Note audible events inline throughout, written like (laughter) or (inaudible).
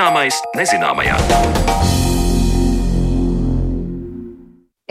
Zināmais nezināmajā.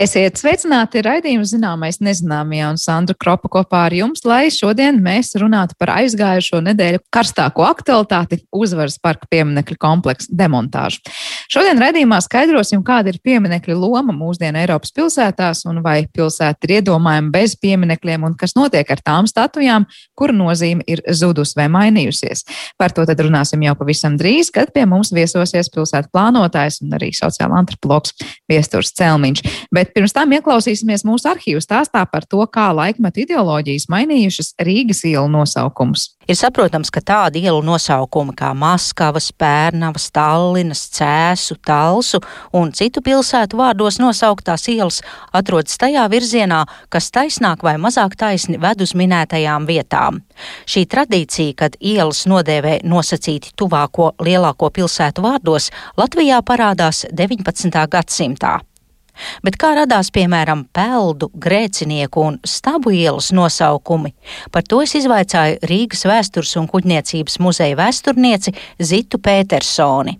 Esiet sveicināti raidījuma zināmais nezināmajā un Sandra Kropa kopā ar jums, lai šodien mēs runātu par aizgājušo nedēļu karstāko aktualitāti - uzvaras parka pieminekļu kompleksu demontāžu. Šodien raidījumā skaidrosim, kāda ir pieminekļu loma mūsdienu Eiropas pilsētās un vai pilsēta ir iedomājama bez pieminekļiem un kas notiek ar tām statujām, kuru nozīme ir zudusi vai mainījusies. Par to tad runāsim jau pavisam drīz, kad pie mums viesosies pilsētu plānotājs un arī sociāla antropologs Viesturs Celmiņš. Bet Bet pirms tam ieklausīsimies mūsu arhīvu stāstā par to, kā laikmetu ideoloģijas mainījušas Rīgas ielu nosaukumus. Ir saprotams, ka tādi ielu nosaukumi kā Maskavas, Pērnavas, Tallinas, Cēsu, Talsu un citu pilsētu vārdos nosauktās ielas atrodas tajā virzienā, kas taisnāk vai mazāk taisni ved uz minētajām vietām. Šī tradīcija, kad ielas nodēvē nosacīti tuvāko lielāko pilsētu vārdos, Latvijā parādās 19. gadsimtā. Bet kā radās piemēram peldu, grēcinieku un stabu ielas nosaukumi? Par to es izvaicāju Rīgas vēstures un kuģniecības muzeja vēsturnieci Zitu Pētersoni.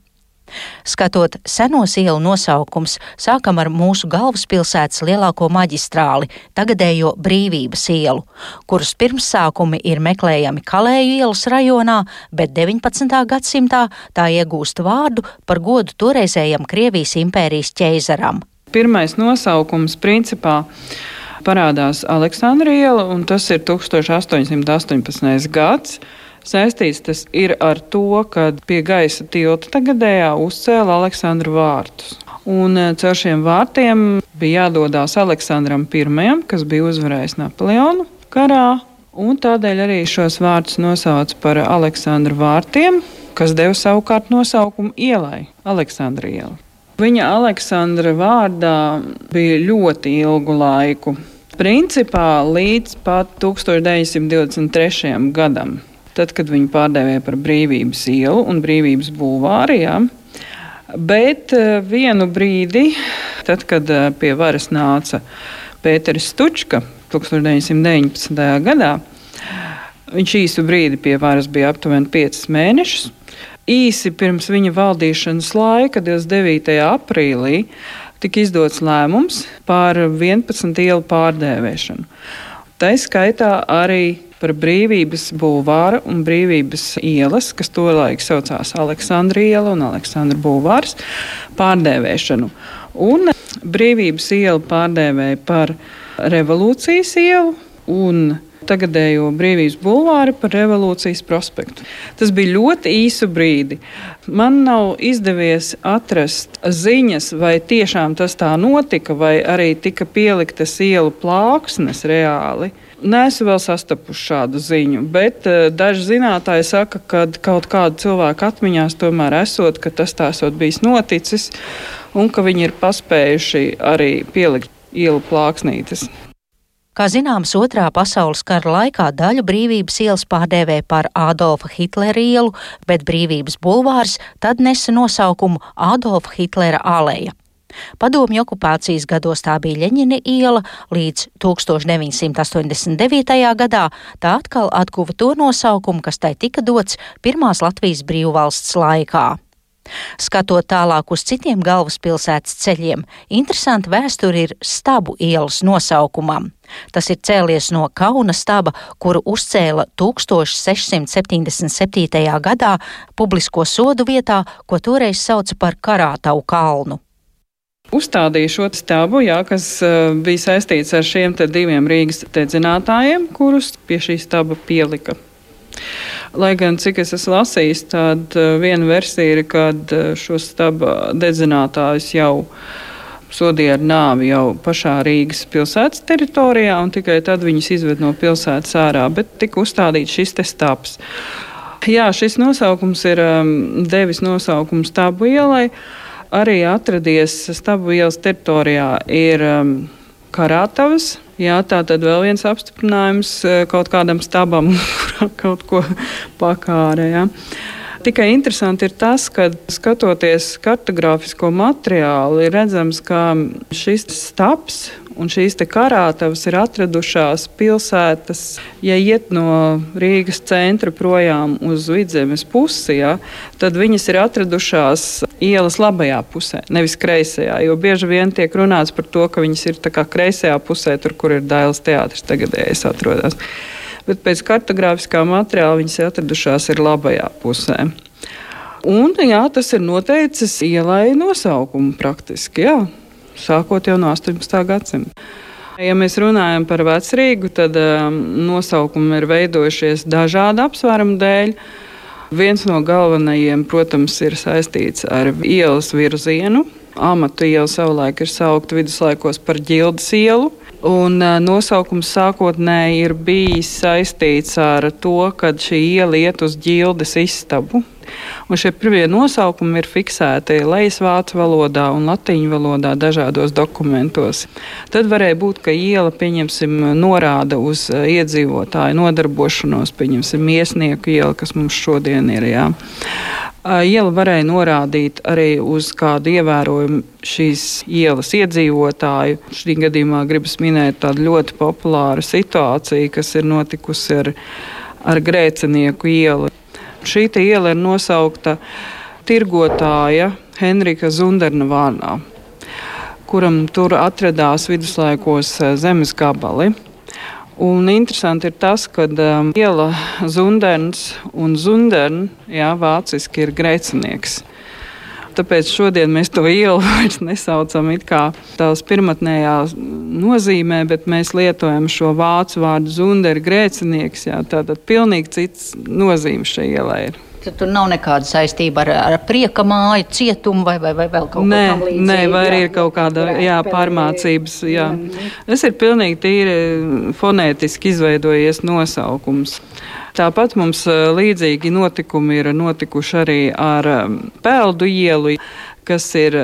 Skatot senos ielu nosaukums, sākam ar mūsu galvaspilsētas lielāko maģistrāli, tagadējo Brīvības ielu, kuras pirmsākumi ir meklējami Kalēju ielas rajonā, bet 19. gadsimtā tā iegūst vārdu par godu toreizējam Krievijas impērijas ķeizaram. Pirmais nosaukums principā parādās Aleksandra iela, un tas ir 1818. gads. Saistīts tas ir ar to, ka pie gaisa tilta tagadējā uzcēla Aleksandra vārtus. Un eh, caur šiem vārtiem bija jādodas Aleksandram I, kas bija uzvarējis Napoleonu karā, un tādēļ arī šos vārtus nosauca par Aleksandra vārtiem, kas deva savukārt nosaukumu ielai - Aleksandra iela. Viņa Aleksandra vārdā bija ļoti ilgu laiku. Principā līdz pat 1923. gadam, tad, kad viņu pārdēvēja par brīvības ielu un brīvības bulvārijā. Bet eh, vienu brīdi, tad, kad eh, pie varas nāca Pēteris Stučka 1919. gadā, viņš īsu brīdi pie varas bija aptuveni 5 mēnešus īsi pirms viņa valdīšanas laika, 29. aprīlī, tika izdots lēmums par 11 ielu pārdēvēšanu. Tā skaitā arī par brīvības bulvāra un brīvības ielas, kas tolaik saucās Aleksandra iela un Aleksandra bulvārs, pārdēvēšanu. Un brīvības ielu pārdēvēja par revolūcijas ielu un tagadējo brīvības bulvāri par revolūcijas prospektu. Tas bija ļoti īsu brīdi. Man nav izdevies atrast ziņas, vai tiešām tas tā notika, vai arī tika pieliktas ielu plāksnes reāli. Nesu vēl sastapuši šādu ziņu, bet uh, daži zinātāji saka, ka kaut kāda cilvēka atmiņās tomēr esot, ka tas tā esot bijis noticis un ka viņi ir paspējuši arī pielikt ielu plāksnītes. Kā zināms, otrā pasaules kara laikā daļu brīvības ielas pārdēvē par Adolfa Hitlera ielu, bet brīvības bulvārs tad nesa nosaukumu Adolfa Hitlera aleja. Padomju okupācijas gados tā bija Ļeņina iela, līdz 1989. gadā tā atkal atguva to nosaukumu, kas tai tika dots Pirmās Latvijas brīvvalsts laikā. Skatot tālāk uz citiem galvaspilsētas ceļiem, interesanti vēsture ir stabu ielas nosaukumam. Tas ir cēlies no Kauna staba, kuru uzcēla 1677. gadā publisko sodu vietā, ko toreiz sauca par Karātavu kalnu. Uzstādīja šo stabu, jā, kas uh, bija saistīts ar šiem diviem Rīgas dedzinātājiem, kurus pie šī staba pielika. Lai gan, cik es esmu lasījis, tad eh, viena versija ir, kad eh, šos staba dedzinātājus jau sodīja ar nāvi jau pašā Rīgas pilsētas teritorijā, un tikai tad viņus izved no pilsētas ārā, bet tika uzstādīts šis te stāps. Jā, šis nosaukums ir um, devis nosaukumu Stabu ielai. Arī atradies Stabu ielas teritorijā ir um, Karātavas Jā, tā tad vēl viens apstiprinājums eh, kaut kādam stabam, (laughs) kurā kaut ko pakārē. Jā. Tikai interesanti ir tas, ka skatoties kartogrāfisko materiālu, ir redzams, ka šis stabs Un šīs karātavas ir atradušās pilsētas, ja iet no Rīgas centra projām uz vidzemes pusi, ja, tad viņas ir atradušās ielas labajā pusē, nevis kreisajā. Jo bieži vien tiek runāts par to, ka viņas ir kreisajā pusē, tur, kur ir Dailas teātris tagadējais atrodas. Bet pēc kartogrāfiskā materiāla viņas ir atradušās ir labajā pusē. Un, jā, tas ir noteicis ielai nosaukumu praktiski. Jā sākot jau no 18. gadsimta. Ja mēs runājam par vecrīgu, tad um, nosaukumi ir veidojušies dažādu apsvērumu dēļ. Viens no galvenajiem, protams, ir saistīts ar ielas virzienu. Amatu iela savulaik ir saukta viduslaikos par ģildes ielu. Un uh, nosaukums sākotnēji ir bijis saistīts ar to, ka šī iela iet uz ģildes istabu. Un šie pirmie nosaukumi ir fiksēti lejas vācu valodā un latīņu valodā dažādos dokumentos. Tad varēja būt, ka iela, pieņemsim, norāda uz eh, iedzīvotāju nodarbošanos, pieņemsim, miesnieku iela, kas mums šodien ir. Jā. Iela varēja norādīt arī uz kādu ievērojumu šīs ielas iedzīvotāju. Šī gadījumā gribas minēt tādu ļoti populāru situāciju, kas ir notikusi ar, ar grēcinieku ielu. Šī iela ir nosaukta tirgotāja Henrika Zunderna vārdā, kuram tur atradās viduslaikos eh, zemes gabali. Un interesanti ir tas, ka um, iela Zunderns un Zundern, jā, vāciski ir grēcinieks. Tāpēc šodien mēs to ielu (laughs) vairs nesaucam kā tās pirmotnējā nozīmē, bet mēs lietojam šo vācu vārdu zunderi grēcinieks. Jā, tātad pilnīgi cits nozīme šai ielai ir. Tad tur nav nekāda saistība ar, ar prieka māju, cietumu vai, vai, vai vēl kaut nē, ko tādu. Nē, vai arī ir kaut kāda jā, pārmācības. Jā. Tas ir pilnīgi tīri fonētiski izveidojies nosaukums. Tāpat mums līdzīgi notikumi ir notikuši arī ar Peldu ielu, kas ir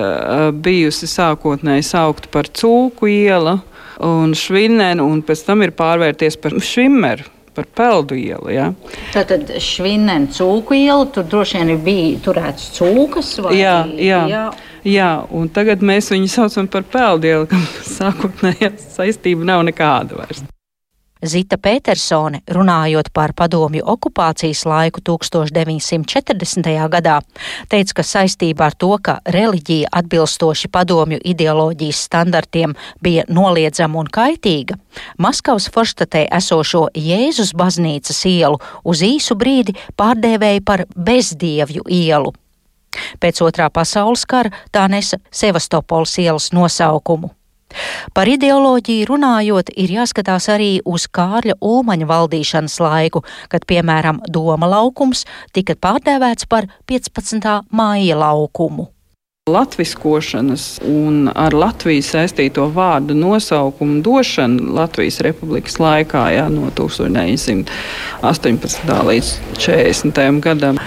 bijusi sākotnēji saukta par Cūku ielu un Švinenu, un pēc tam ir pārvērties par Švimeru par peldu ielu. Ja? Tātad švinēna cūku iela, tur droši vien bija turēts cūkas. Jā, jā. jā. Jā, un tagad mēs viņu saucam par peldu ielu, kam (laughs) sākotnējā saistība nav nekāda vairs. Zita Petersone, runājot par padomju okupācijas laiku 1940. gadā, teica, ka saistībā ar to, ka reliģija atbilstoši padomju ideoloģijas standartiem bija noliedzama un kaitīga, Maskavas forštatē esošo Jēzus baznīcas ielu uz īsu brīdi pārdēvēja par bezdievju ielu. Pēc otrā pasaules kara tā nesa Sevastopols ielas nosaukumu. Par ideoloģiju runājot, ir jāskatās arī uz Kārļa Ulmaņa valdīšanas laiku, kad, piemēram, Doma laukums tika pārdēvēts par 15. māja laukumu. Latviskošanas un ar Latviju saistīto vārdu nosaukumu došana Latvijas republikas laikā jā, no 1918. līdz 40. gadam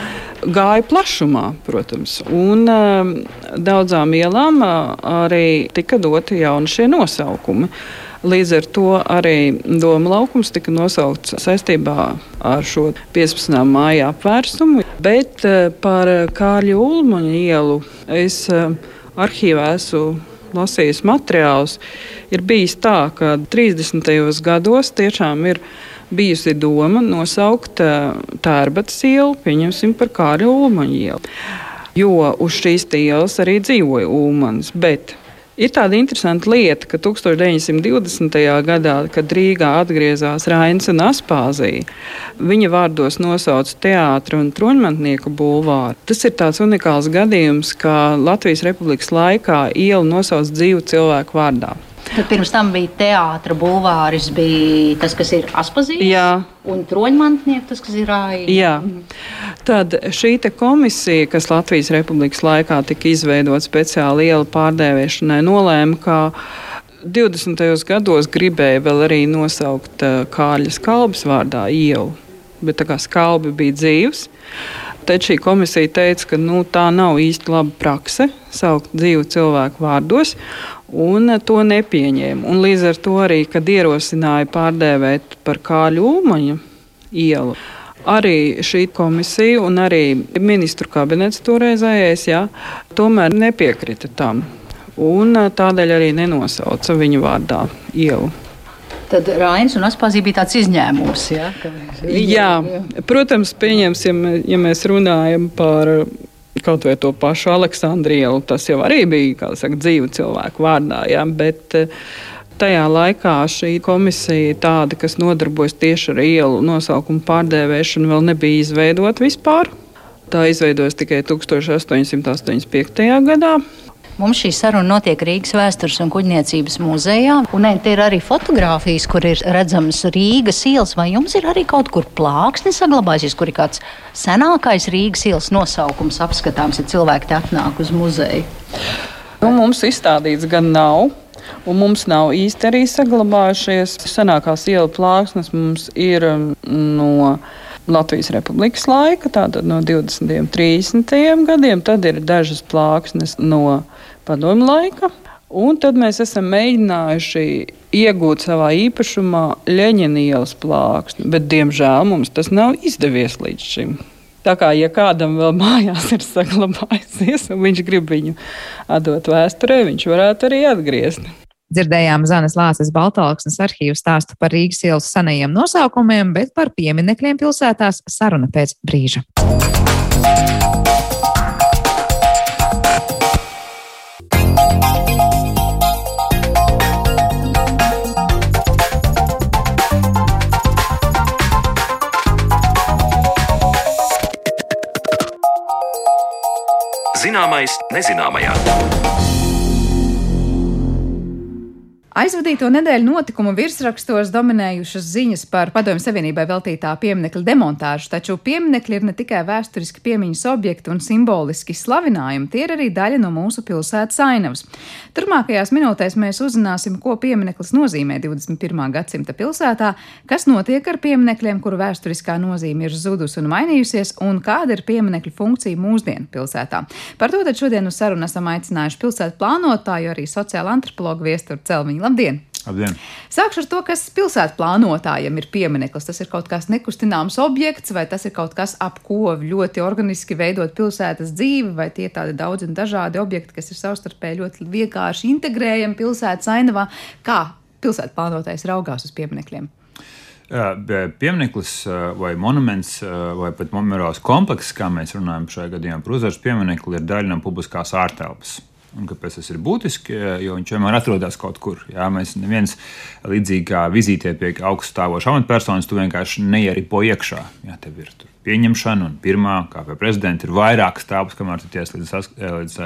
gāja plašumā, protams. Un um, daudzām ielām arī tika doti jauni šie nosaukumi. Līdz ar to arī Doma laukums tika nosaukts saistībā ar šo 15. māja apvērsumu. Bet uh, par Kārļa Ulmaņa ielu es uh, arhīvā esmu lasījis materiālus. Ir bijis tā, ka 30. gados tiešām ir bijusi doma nosaukt Tērbatas ielu, pieņemsim par Kārļa Ulmaņa ielu. Jo uz šīs ielas arī dzīvoja Ulmans. Ir tāda interesanta lieta, ka 1920. gadā, kad Rīgā atgriezās Rains un Aspāzija, viņa vārdos nosauca teātru un troņmantnieku bulvāru. Tas ir tāds unikāls gadījums, ka Latvijas Republikas laikā ielu nosauc dzīvu cilvēku vārdā. Tad pirms tam bija teātris, bulvāris, bija tas, kas ir aspazīts. Un troņmantnieks, tas, kas ir rājis. Tad šī komisija, kas Latvijas Republikas laikā tika izveidota speciāli ielu pārdēvēšanai, nolēma, ka 20. gados gribēja vēl arī nosaukt uh, Kāļa skalbas vārdā ielu, bet tā kā skalbi bija dzīves. Tad šī komisija teica, ka nu, tā nav īsti laba prakse saukt dzīvu cilvēku vārdos, un to nepieņēma. Un līdz ar to arī, kad ierosināja pārdēvēt par Kāļu Ulmaņa ielu, arī šī komisija un arī ministru kabinets toreizējais, jā, tomēr nepiekrita tam. un tādēļ arī nenosauca viņu vārdā ielu. Tad Rainis un Aspazī bija tāds izņēmums. Ja, viņi, jā, jā, protams, pieņemsim, ja mēs runājam par kaut vai to pašu Aleksandrielu, tas jau arī bija saka, dzīvu cilvēku vārdā. Ja, bet, Tajā laikā šī komisija, tāda, kas nodarbojas tieši ar ielu nosaukumu pārdēvēšanu, vēl nebija izveidota vispār. Tā izveidojas tikai 1885. gadā. Mums šī saruna notiek Rīgas vēstures un kuģniecības muzejā. Un ne, te ir arī fotografijas, kur ir redzamas Rīgas ielas. Vai jums ir arī kaut kur plāksne saglabājusies, kur ir kāds senākais Rīgas ielas nosaukums apskatāms, ja cilvēki te atnāk uz muzeju? Nu, mums izstādīts gan nav. Un mums nav īsti arī saglabājušies. Senākās ielu plāksnes mums ir um, no Latvijas Republikas laika, tātad no 20. un 30. gadiem. Tad ir dažas plāksnes no padomu laika. Un tad mēs esam mēģinājuši iegūt savā īpašumā Leņķina ielas plāksni, bet diemžēl mums tas nav izdevies līdz šim. Tā kā ja kādam vēl (laughs) mājās ir saglabājusies, un viņš grib viņu atdot vēsturē, viņš varētu arī atgriezt. Dzirdējām Zanes Lāses Baltāksnes arhīvu stāstu par Rīgas ielas senajiem nosaukumiem, bet par pieminekļiem pilsētās saruna pēc brīža. Zināmais nezināmajā. Aizvadīto nedēļu notikumu virsrakstos dominējušas ziņas par Padomju Savienībai veltītā pieminiekļa demontāžu, taču pieminekļi ir ne tikai vēsturiski piemiņas objekti un simboliski slavinājumi, tie ir arī daļa no mūsu pilsētas ainavas. Turmākajās minūtēs mēs uzzināsim, ko piemineklis nozīmē 21. gadsimta pilsētā, kas notiek ar pieminekļiem, kuru vēsturiskā nozīme ir zudusi un mainījusies, un kāda ir pieminekļu funkcija mūsdienu pilsētā. Par to šodien uz sarunu esam aicinājuši pilsētu plānotāju, arī sociāla antropologu viesturu Celmiņu. Labdien! Labdien. Sākšu ar to, kas pilsētu plānotājiem ir piemineklis. Tas ir kaut kas nekustināms objekts, vai tas ir kaut kas, ap ko ļoti organiski veidot pilsētas dzīvi, vai tie ir tādi daudz un dažādi objekti, kas ir savstarpēji ļoti vienkārši integrējami pilsētas ainavā. Kā pilsētu plānotājs raugās uz pieminekļiem? Piemineklis vai monuments vai pat memoriāls komplekss, kā mēs runājam šajā gadījumā par uzvaras pieminekli, ir daļa no publiskās ārtelpas. Un kāpēc tas ir būtiski? Jo viņš vienmēr atrodas kaut kur. Jā, mēs neviens līdzīgi kā vizītē pie augststāvoša amatpersonas, tu vienkārši neieripo iekšā. Jā, tev ir pieņemšana, un pirmā, kā pie prezidenta, ir vairākas tāpas, kamēr tu tiec līdz, līdz,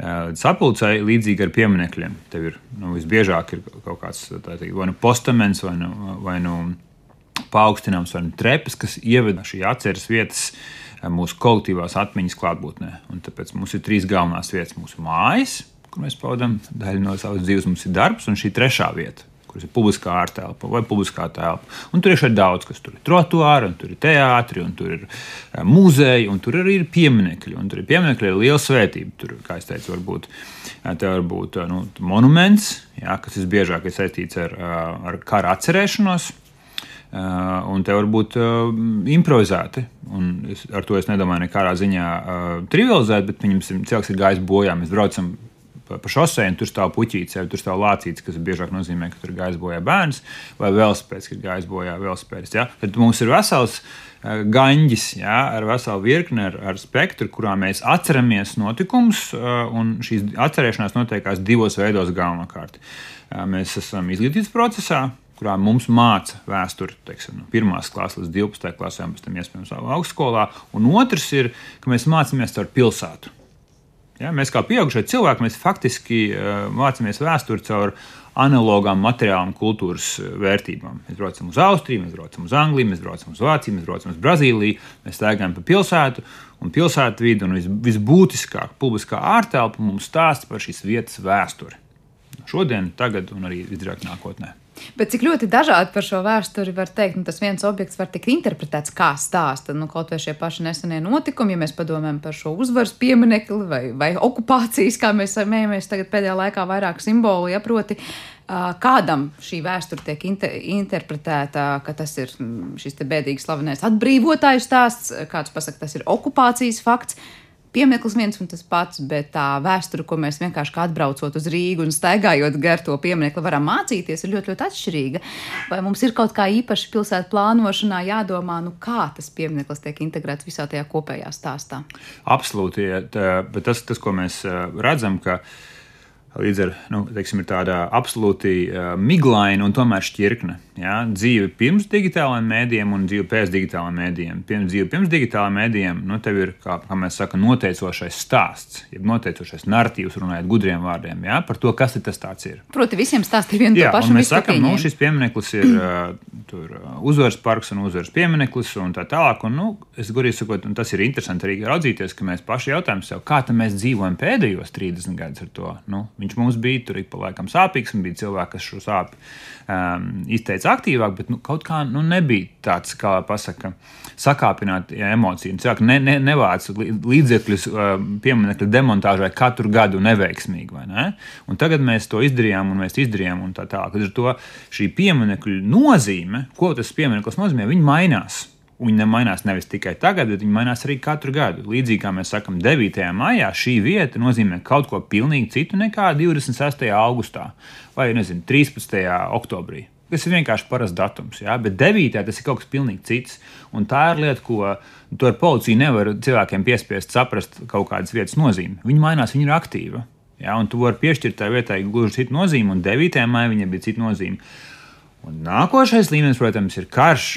līdz sapulcei, līdzīgi ar pieminekļiem. Tev ir nu, visbiežāk ir kaut kāds teikt, vai nu postaments, vai nu, vai nu paaugstināms, vai nu trepas, kas ievada šī atceres vietas mūsu kolektīvās atmiņas klātbūtnē. Un tāpēc mums ir trīs galvenās vietas - mūsu mājas, kur mēs pavadām daļu no savas dzīves, mums ir darbs, un šī trešā vieta, kuras ir publiskā ārtelpa vai publiskā telpa. Un tur ir šeit daudz, kas tur ir trotuāri, un tur ir teātri, un tur ir eh, muzeji, un tur arī ir pieminekļi. Un tur ir pieminekļi ar lielu svētību. Tur, kā es teicu, varbūt eh, te var būt eh, nu, monuments, jā, kas visbiežāk ir saistīts ar, ar kara atcerēšanos. Uh, un te var būt uh, improvizēti. Es, ar to es nedomāju nekādā ziņā uh, trivializēt, bet viņam cilvēks ir gājis bojā. Mēs braucam pa, pa šosei, un tur stāv puķītis, vai tur stāv lācītis, kas biežāk nozīmē, ka tur gājis bojā bērns, vai velospēds, ka ir gājis bojā velospēds. Ja? Tad mums ir vesels gaņģis ja? ar veselu virkni, ar, ar spektru, kurā mēs atceramies notikumus, un šīs atcerēšanās notiekās divos veidos galvenokārt. Mēs esam izglītības procesā, kurā mums māca vēsturi, teiksim, no 1. klases līdz 12. klasē, un pēc tam iespējams augstskolā. Un otrs ir, ka mēs mācāmies caur pilsētu. Ja, mēs kā pieaugušie cilvēki, mēs faktiski uh, mācāmies vēsturi caur analogām materiālām, kultūras eh, vērtībām. Mēs braucam uz Austriju, mēs braucam uz Angliju, mēs braucam uz Vāciju, mēs braucam uz Brazīliju, mēs staigājam pa pilsētu un pilsētu vidi, un vis, visbūtiskāk publiskā ārtelpa mums stāsta par šīs vietas vēsturi. Šodien, tagad un arī visdrīzāk nākotnē. Bet cik ļoti dažādi par šo vēsturi var teikt, nu, tas viens objekts var tikt interpretēts kā stāsts. Nu, kaut vai šie paši nesenie notikumi, ja mēs padomājam par šo uzvaras pieminekli vai, vai okupācijas, kā mēs mējamies tagad pēdējā laikā vairāk simbolu, ja proti. Kādam šī vēsture tiek inter interpretēta, ka tas ir mm, šis bēdīgs slavenais atbrīvotāju stāsts, kāds pasakā, tas ir okupācijas fakts. Piemineklis viens un tas pats, bet tā vēsture, ko mēs vienkārši atbraucot uz Rīgu un staigājot gar to pieminekli, varam mācīties, ir ļoti, ļoti atšķirīga. Vai mums ir kaut kā īpaši pilsētu plānošanā jādomā, nu kā tas piemineklis tiek integrēts visā tajā kopējā stāstā? Absolūti, bet tas, tas ko mēs redzam, ka Līdz ar to nu, teiksim, ir tāda absolūti uh, miglaina un tomēr šķirkne. Ja? Dzīve pirms digitālajiem mēdījiem un dzīve pēc digitālajiem mēdījiem. Pirms dzīve pirms digitālajiem mēdījiem, nu, tev ir, kā, kā mēs sakām, noteicošais stāsts, jeb noteicošais narratīvs, runājot gudriem vārdiem, ja? par to, kas tas ir. Proti, visiem stāstīja vienu to pašu. Mēs sakām, nu, šis piemineklis ir (clears throat) tur, uh, uzvaras parks un uzvaras piemineklis un tā tālāk. Un, nu, es gudīgi sakot, un tas ir interesanti arī raudzīties, ka mēs paši jautājam sev, kā mēs dzīvojam pēdējos 30 gadus ar to. Nu, Viņš mums bija tur ik pa laikam sāpīgs, un bija cilvēki, kas šo sāpju um, izteica aktīvāk, bet nu, kaut kā nu, nebija tāds, kā pasaka, sakāpināt ja, emociju. Cilvēki ne, ne, nevāc līdzekļus um, pieminiektu demontāžai katru gadu neveiksmīgi. Ne? Un tagad mēs to izdarījām, un mēs izdarījām, un tā tālāk. Līdz ar to šī pieminiektu nozīme, ko tas piemineklis nozīmē, viņi mainās. Viņi nemainās nevis tikai tagad, bet viņi mainās arī katru gadu. Līdzīgi kā mēs sakām, 9. maijā šī vieta nozīmē kaut ko pilnīgi citu nekā 26. augustā vai nezinu, 13. oktobrī. Tas ir vienkārši parasts datums, jā, bet 9. tas ir kaut kas pilnīgi cits. Un tā ir lieta, ko to ar policiju nevar cilvēkiem piespiest saprast kaut kādas vietas nozīmi. Viņi mainās, viņi ir aktīvi. Ja, un tu vari piešķirt tai vietai gluži citu nozīmi, un 9. maijā viņai bija cita nozīme. Un nākošais līmenis, protams, ir karš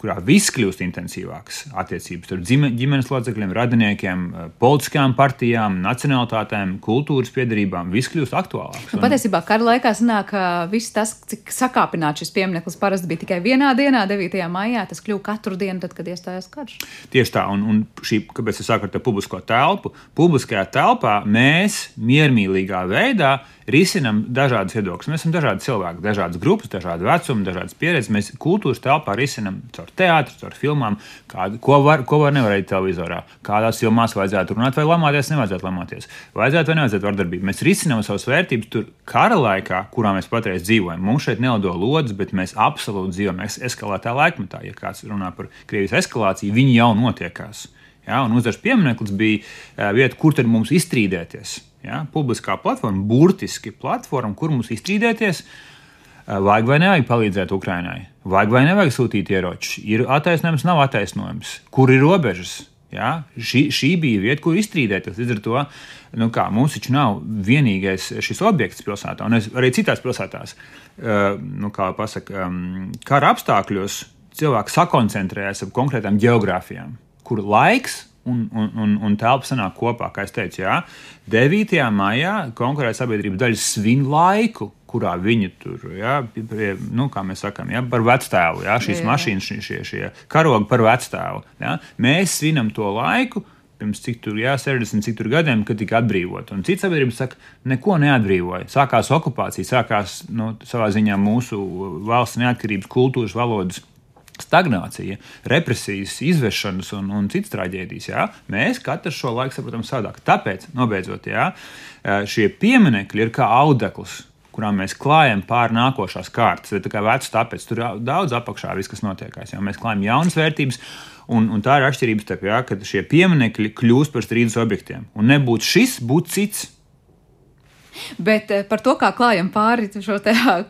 kurā viss kļūst intensīvāks. Attiecības starp ģimenes locekļiem, radiniekiem, eh, politiskām partijām, nacionālitātēm, kultūras piedarībām, viss kļūst aktuālāks. Nu, patiesībā kara laikā sanāk, ka viss tas, cik sakāpināts šis piemineklis parasti bija tikai vienā dienā, 9. maijā, tas kļuva katru dienu, tad, kad iestājās karš. Tieši tā, un, un šī, kāpēc es saku ar to publisko telpu? Publiskajā telpā mēs miermīlīgā veidā risinām dažādas viedokļus. Mēs esam dažādi cilvēki, dažādas grupas, dažādi vecumi, dažādas pieredzes. Mēs kultūras telpā risinām caur teātru, caur filmām, kādu, ko var, ko var nevarēt televizorā, kādās filmās vajadzētu runāt, vai lamāties, nevajadzētu lamāties, vajadzētu vai nevajadzētu vardarbību. Mēs risinām savas vērtības tur kara laikā, kurā mēs patreiz dzīvojam. Mums šeit nelido lodes, bet mēs absolūti dzīvojam eskalētā laikmetā. Ja kāds runā par Krievijas eskalāciju, viņi jau notiekās. Ja, un uzvaras piemineklis bija uh, vieta, kur tad mums izstrīdēties. Ja, publiskā platforma, burtiski platforma, kur mums izstrīdēties, uh, vajag vai nevajag palīdzēt Ukraiņai, vajag vai nevajag sūtīt ieročus, ir attaisnojums, nav attaisnojums, kur ir robežas. Ja? Šī, šī bija vieta, kur izstrīdēties. Līdz ar to nu kā, mums taču nav vienīgais šis objekts pilsētā, un arī citās pilsētās. Uh, nu, kā pasaka, um, kara apstākļos cilvēki sakoncentrējas ap konkrētām geogrāfijām kur laiks un, un, un, un telpa sanāk kopā. Kā jau teicu, jā, 9. maijā konkurēta sabiedrība daļa svin laiku. Kurā viņi tur, ja, pie, nu, kā mēs sakām, ja, par vectēvu, ja, šīs jā, jā. mašīnas, šie, šie, šie karogi par vectēvu. Ja. Mēs svinam to laiku, pirms cik tur, jā, 60 cik tur gadiem, kad tika atbrīvot. Un cits sabiedrība saka, neko neatbrīvoja. Sākās okupācija, sākās nu, savā ziņā mūsu valsts neatkarības, kultūras, valodas stagnācija, represijas, izvešanas un, un citas traģēdijas. Jā? Mēs katrs šo laiku saprotam savādāk. Tāpēc, nobeidzot, jā, šie pieminekļi ir kā audekls. Kurām mēs klājam pāri nākošās kārtas. Tā kā vecs, tāpēc tur ir daudz apakšā, viss, kas notiekās. Jā. Mēs klājam jaunas vērtības, un, un tā ir atšķirība starp, jā, kad šie pieminekļi kļūst par strīdus objektiem. Un nebūtu šis, būtu cits. Bet eh, par to, kā klājam pāri šo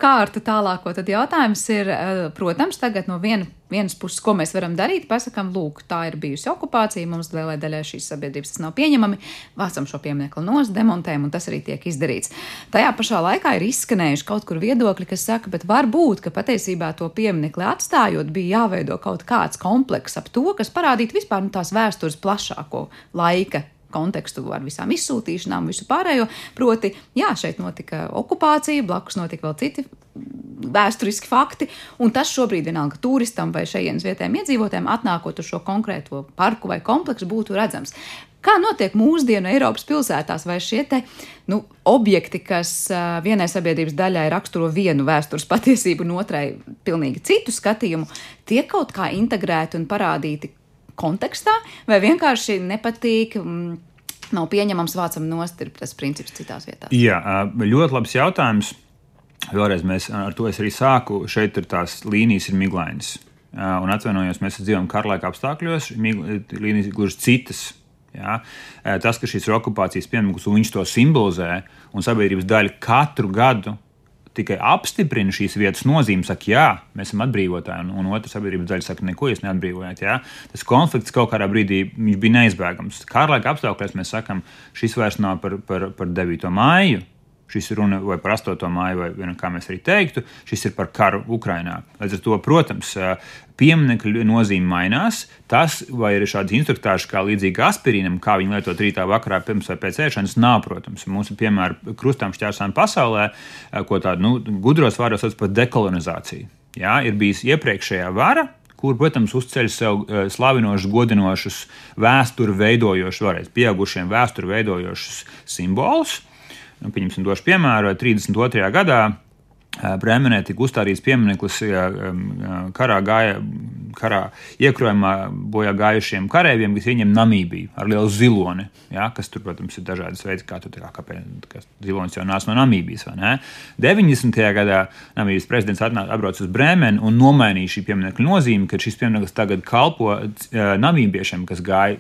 kārtu tālāko, tad jautājums ir, eh, protams, tagad no viena, vienas puses, ko mēs varam darīt, pasakām, lūk, tā ir bijusi okupācija, mums lielai daļai šīs sabiedrības tas nav pieņemami, vācam šo pieminiektu nos, demontējam, un tas arī tiek izdarīts. Tajā pašā laikā ir izskanējuši kaut kur viedokļi, kas saka, bet varbūt, ka patiesībā to pieminekli atstājot, bija jāveido kaut kāds komplekss ap to, kas parādītu vispār nu, tās vēstures plašāko laika kontekstu ar visām izsūtīšanām, visu pārējo. Proti, jā, šeit notika okupācija, blakus notika vēl citi vēsturiski fakti, un tas šobrīd vienalga turistam vai šejienes vietējiem iedzīvotājiem atnākot uz šo konkrēto parku vai kompleksu būtu redzams. Kā notiek mūsdienu Eiropas pilsētās, vai šie te, nu, objekti, kas uh, vienai sabiedrības daļai raksturo vienu vēstures patiesību, un otrai pilnīgi citu skatījumu, tiek kaut kā integrēti un parādīti kontekstā, vai vienkārši nepatīk. Mm, Nav pieņemams vācam nostiprināt tas princips citās vietās. Jā, ļoti labs jautājums. Vēlreiz mēs ar to arī sāku. Šeit ir tās līnijas, ir miglainas. Un atvainojos, mēs dzīvojam kara laika apstākļos. Līnijas gluži citas Ja? Tas, ka šis ir okupācijas piemineklis un viņš to simbolizē, un sabiedrības daļa katru gadu tikai apstiprina šīs vietas nozīmi, saka, jā, mēs esam atbrīvotāji, un, un otra sabiedrības daļa saka, neko jūs neatbrīvojat. Jā. Tas konflikts kaut kādā brīdī bija neizbēgams. Kārlaika apstākļos mēs sakām, šis vairs nav par, par, par 9. māju, Šis ir runa vai par 8. māju, vai kā mēs arī teiktu, šis ir par karu Ukrajinā. Līdz ar to, protams, pieminiektu nozīme mainās. Tas, vai ir šāds instruktāžs, kā līdzīgi aspirīnam, kā viņi lietot rītā, vakarā, pirms vai pēc ēšanas, nav, protams. Mums ir piemēram krustām šķērsām pasaulē, ko tādu nu, gudros vārdos sauc par dekolonizāciju. Jā, ir bijis iepriekšējā vara, kur, protams, uzceļ sev slavinošus, godinošus, vēsturi veidojošus, varēs pieaugušiem vēsturi veidojošus simbolus nu, pieņemsim, došu piemēru, 32. gadā Brēmenē tika uzstādīts piemineklis karā, gāja, karā iekrojumā bojā gājušiem kareiviem, kas ieņem Namībiju ar lielu ziloni. Ja, kas tur, protams, ir dažādas veids, kā tur kā, kāpēc zilonis jau nāca no Namībijas. 90. gadā Namībijas prezidents atbrauca uz Brēmeni un nomainīja šī pieminekļa nozīmi, ka šis piemineklis tagad kalpo namībiešiem, kas gāja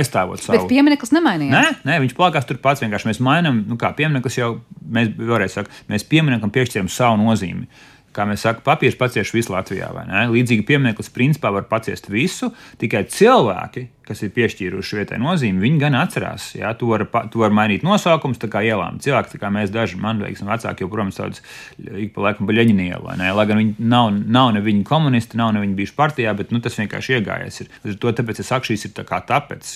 aizstāvot savu. Bet piemineklis nemainījās. Nē, nē, viņš palikās tur pats. Vienkārši mēs mainām, nu kā piemineklis jau, mēs vēlreiz sakām, mēs pieminekam piešķiram savu nozīmi. Kā mēs sakām, papīrs pacieš visu Latvijā. Līdzīgi piemineklis principā var paciest visu, tikai cilvēki, kas ir piešķīruši vietai nozīmi, viņi gan atcerās. Jā, tu vari var mainīt nosaukumus, tā kā ielām. Cilvēki, kā mēs daži, man liekas, vecāki joprojām sauc ik pa laikam Baļķiņa ielu. Lai gan viņi nav, nav ne viņi komunisti, nav ne viņi bijuši partijā, bet nu, tas vienkārši iegājies. Ir. To tāpēc es saku, šīs ir tā kā tāpēc,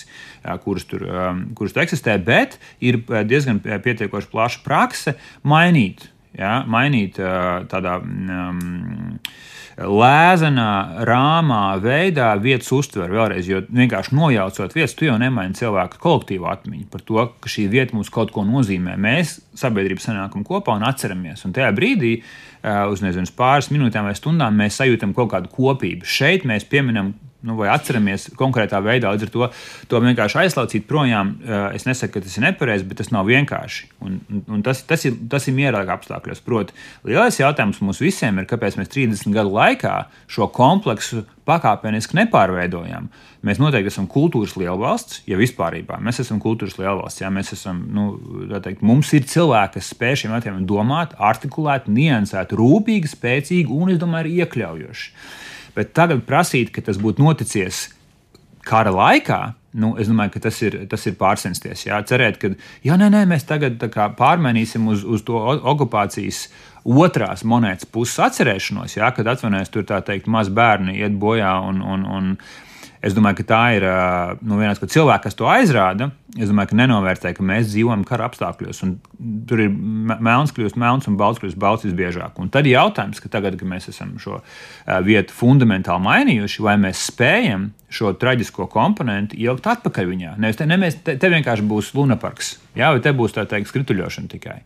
kuras tur, kuras tur eksistē, bet ir diezgan pietiekoši plaša prakse mainīt ja, mainīt tādā um, lēzenā, rāmā veidā vietas uztveri vēlreiz. Jo vienkārši nojaucot vietas, tu jau nemaini cilvēku kolektīvu atmiņu par to, ka šī vieta mums kaut ko nozīmē. Mēs sabiedrība sanākam kopā un atceramies. Un tajā brīdī, uz nezinu, pāris minūtēm vai stundām, mēs sajūtam kaut kādu kopību. Šeit mēs pieminam nu, vai atceramies konkrētā veidā. Līdz ar to, to vienkārši aizlaucīt projām, eh, es nesaku, ka tas ir nepareizi, bet tas nav vienkārši. Un, un tas, tas ir, tas ir mierīgāk apstākļos. Proti, lielais jautājums mums visiem ir, kāpēc mēs 30 gadu laikā šo kompleksu pakāpeniski nepārveidojam. Mēs noteikti esam kultūras lielvalsts, ja vispār mēs esam kultūras lielvalsts. Ja mēs esam, nu, teikt, mums ir cilvēki, kas spēj šiem jautājumiem domāt, artikulēt, niansēt, rūpīgi, spēcīgi un, es domāju, iekļaujoši. Bet tagad prasīt, ka tas būtu noticis kara laikā, Nu, es domāju, ka tas ir, tas ir pārcensties. Jā. Cerēt, ka jā, nē, nē, mēs tagad pārmainīsim uz, uz to okupācijas otrās monētas puses atcerēšanos, jā, kad atvainojas tur tā teikt, maz bērni iet bojā un, un, un Es domāju, ka tā ir nu, viena no cilvēkiem, kas to aizrāda. Es domāju, ka nenovērtē, ka mēs dzīvojam kara apstākļos. Tur ir melns, kļūst melns un balts, kļūst balts visbiežāk. Un tad ir jautājums, ka tagad, kad mēs esam šo vietu fundamentāli mainījuši, vai mēs spējam šo traģisko komponentu ielikt atpakaļ viņā. Nevis te, ne, mēs, te, te vienkārši būs lunaparks, jā, vai te būs tā teikt skrituļošana tikai.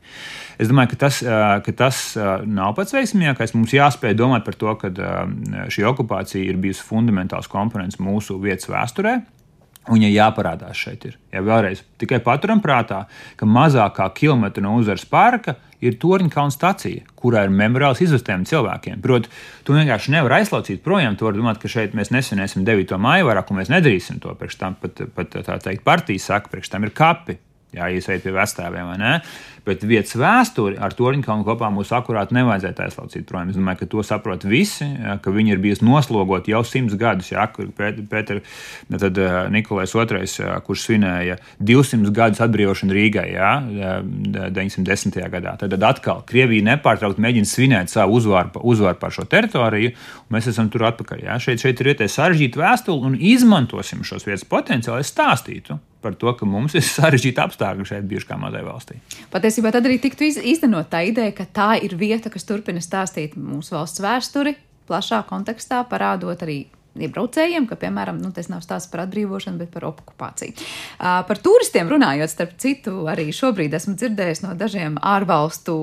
Es domāju, ka tas, ka tas nav pats veiksmīgākais. Mums jāspēj domāt par to, ka šī okupācija ir bijusi fundamentāls komponents mūsu vietas vēsturē. Un, ja jāparādās šeit, ir ja vēlreiz tikai paturam prātā, ka mazākā kilometra no uzvaras parka ir Torņkalna stacija, kurā ir memoriāls izvestiem cilvēkiem. Proti, tu vienkārši nevari aizlaucīt projām. Tu vari domāt, ka šeit mēs nesvinēsim 9. maiju vairāk, un mēs nedarīsim to. Priekš tam pat, pat tā teikt, partija saka, priekš tam ir kapi. Jā, iesaiet pie vecākiem, vai ne? Bet vietas vēsturi ar Torņkalnu kopā mums akurāti nevajadzētu aizlaucīt projām. Es domāju, ka to saprot visi, jā, ka viņi ir bijusi noslogoti jau simts gadus. Jā, kur Pēter, tad Nikolais II, jā, kurš svinēja 200 gadus atbrīvošanu Rīgai, jā, 910. gadā. Tad atkal Krievija nepārtraukti mēģina svinēt savu uzvaru, uzvaru par šo teritoriju, un mēs esam tur atpakaļ. Jā. Šeit, šeit ir vietējais sarežģīta vēstule, un izmantosim šos vietas potenciālu, lai stāstītu par to, ka mums ir sarežģīti apstākļi šeit, bijuši kā mazai valstī. Patiesībā tad arī tiktu īstenot tā ideja, ka tā ir vieta, kas turpina stāstīt mūsu valsts vēsturi plašā kontekstā, parādot arī iebraucējiem, ka, piemēram, nu, tas nav stāsts par atbrīvošanu, bet par okupāciju. Uh, par turistiem runājot, starp citu, arī šobrīd esmu dzirdējis no dažiem ārvalstu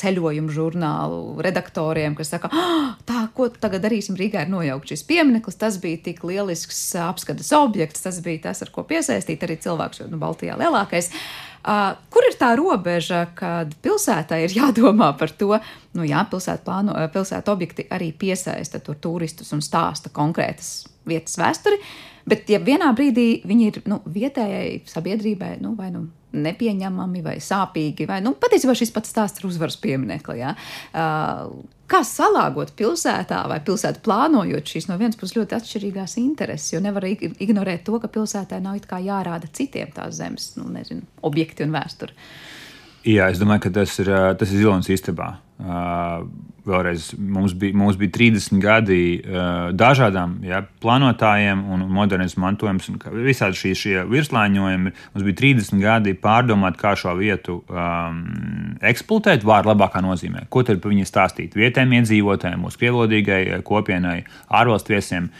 ceļojumu žurnālu redaktoriem, kas saka, ah, tā, ko tagad darīsim Rīgā, ir nojaukt šis piemineklis, tas bija tik lielisks apskates objekts, tas bija tas, ar ko piesaistīt arī cilvēks, jo nu, Baltijā lielākais. Uh, Kur ir tā robeža, kad pilsētai ir (laughs) jādomā par to, nu jā, pilsētu, plāno, pilsētu objekti arī piesaista tur turistus un stāsta konkrētas vietas vēsturi, Bet, ja vienā brīdī viņi ir nu, vietējai sabiedrībai, nu, vai nu nepieņemami vai sāpīgi, vai nu, patiesībā šis pats stāsts ir uzvaras pieminekli. Ja? Uh, kā salāgot pilsētā vai pilsētu plānojot šīs no vienas puses ļoti atšķirīgās intereses, jo nevar ignorēt to, ka pilsētā nav jārāda citiem tās zemes, nu, nezinu, objekti un vēsture. Jā, es domāju, ka tas ir, tas ir zilonis istabā. Uh, vēlreiz mums bija, mums bija 30 gadi uh, dažādām ja, plānotājiem un modernas mantojums. Visādi šie, šie virslāņojumi. Mums bija 30 gadi pārdomāt, kā šo vietu um, eksploatēt vārdu labākā nozīmē. Ko tad par viņu stāstīt vietējiem iedzīvotājiem, mūsu krievlodīgai kopienai, ārvalstu viesiem.